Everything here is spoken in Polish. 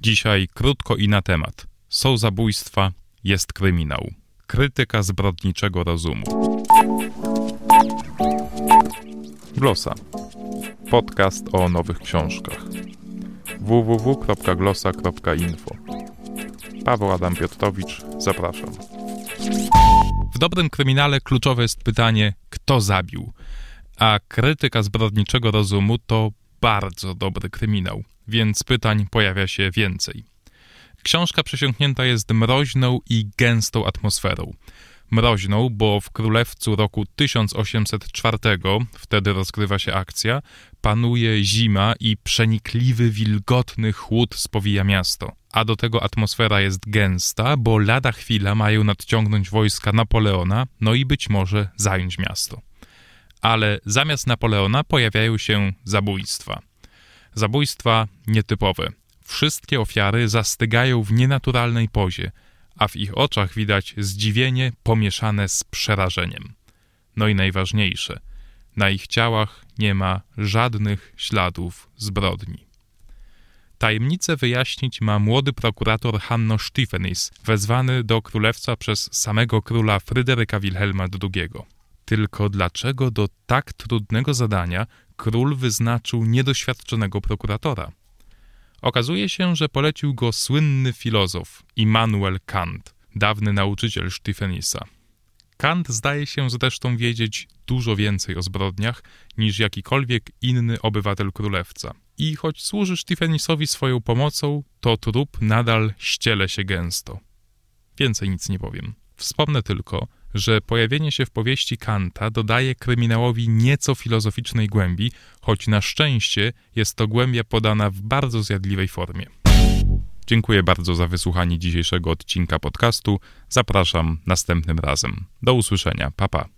Dzisiaj krótko i na temat. Są zabójstwa, jest kryminał. Krytyka zbrodniczego rozumu. Glosa. Podcast o nowych książkach. www.glosa.info Paweł Adam Piotrowicz, zapraszam. W dobrym kryminale kluczowe jest pytanie, kto zabił, a krytyka zbrodniczego rozumu to bardzo dobry kryminał, więc pytań pojawia się więcej. Książka przesiąknięta jest mroźną i gęstą atmosferą. Mroźną, bo w Królewcu roku 1804, wtedy rozgrywa się akcja, panuje zima i przenikliwy, wilgotny chłód spowija miasto. A do tego atmosfera jest gęsta, bo lada chwila mają nadciągnąć wojska Napoleona, no i być może zająć miasto ale zamiast Napoleona pojawiają się zabójstwa. Zabójstwa nietypowe. Wszystkie ofiary zastygają w nienaturalnej pozie, a w ich oczach widać zdziwienie pomieszane z przerażeniem. No i najważniejsze, na ich ciałach nie ma żadnych śladów zbrodni. Tajemnicę wyjaśnić ma młody prokurator Hanno Stephenis, wezwany do królewca przez samego króla Fryderyka Wilhelma II. Tylko dlaczego do tak trudnego zadania król wyznaczył niedoświadczonego prokuratora? Okazuje się, że polecił go słynny filozof Immanuel Kant, dawny nauczyciel Stephenisa. Kant zdaje się zresztą wiedzieć dużo więcej o zbrodniach niż jakikolwiek inny obywatel królewca. I choć służy Stephenisowi swoją pomocą, to trup nadal ściele się gęsto. Więcej nic nie powiem. Wspomnę tylko, że pojawienie się w powieści Kanta dodaje kryminałowi nieco filozoficznej głębi, choć na szczęście jest to głębia podana w bardzo zjadliwej formie. Dziękuję bardzo za wysłuchanie dzisiejszego odcinka podcastu. Zapraszam następnym razem. Do usłyszenia. Pa pa.